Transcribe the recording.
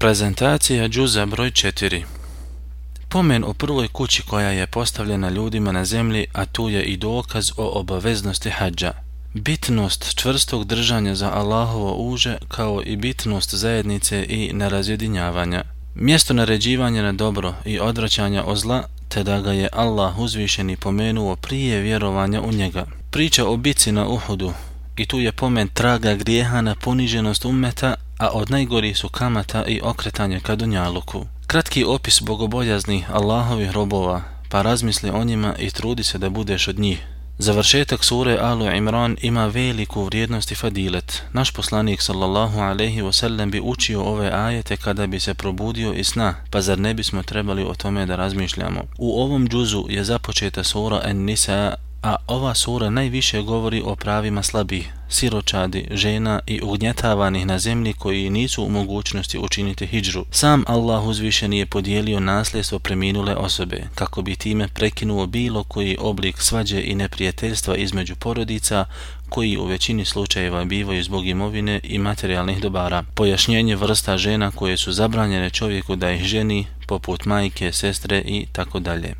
Prezentacija džuza broj 4 Pomen o prvoj kući koja je postavljena ljudima na zemlji, a tu je i dokaz o obaveznosti hađa. Bitnost čvrstog držanja za Allahovo uže kao i bitnost zajednice i nerazjedinjavanja. Mjesto naređivanja na dobro i odvraćanja o zla, te da ga je Allah uzvišeni pomenuo prije vjerovanja u njega. Priča o bici na Uhudu i tu je pomen traga grijeha na poniženost ummeta, a od najgorih su kamata i okretanje ka dunjaluku. Kratki opis bogobojazni Allahovih robova, pa razmisli o njima i trudi se da budeš od njih. Završetak sure Alu Imran ima veliku vrijednost i fadilet. Naš poslanik sallallahu alaihi wasallam bi učio ove ajete kada bi se probudio iz sna, pa zar ne bismo trebali o tome da razmišljamo. U ovom džuzu je započeta sura An-Nisa a ova sura najviše govori o pravima slabih, siročadi, žena i ugnjetavanih na zemlji koji nisu u mogućnosti učiniti hijđru. Sam Allah uzvišen je podijelio nasljedstvo preminule osobe, kako bi time prekinuo bilo koji oblik svađe i neprijateljstva između porodica, koji u većini slučajeva bivaju zbog imovine i materijalnih dobara. Pojašnjenje vrsta žena koje su zabranjene čovjeku da ih ženi, poput majke, sestre i tako dalje.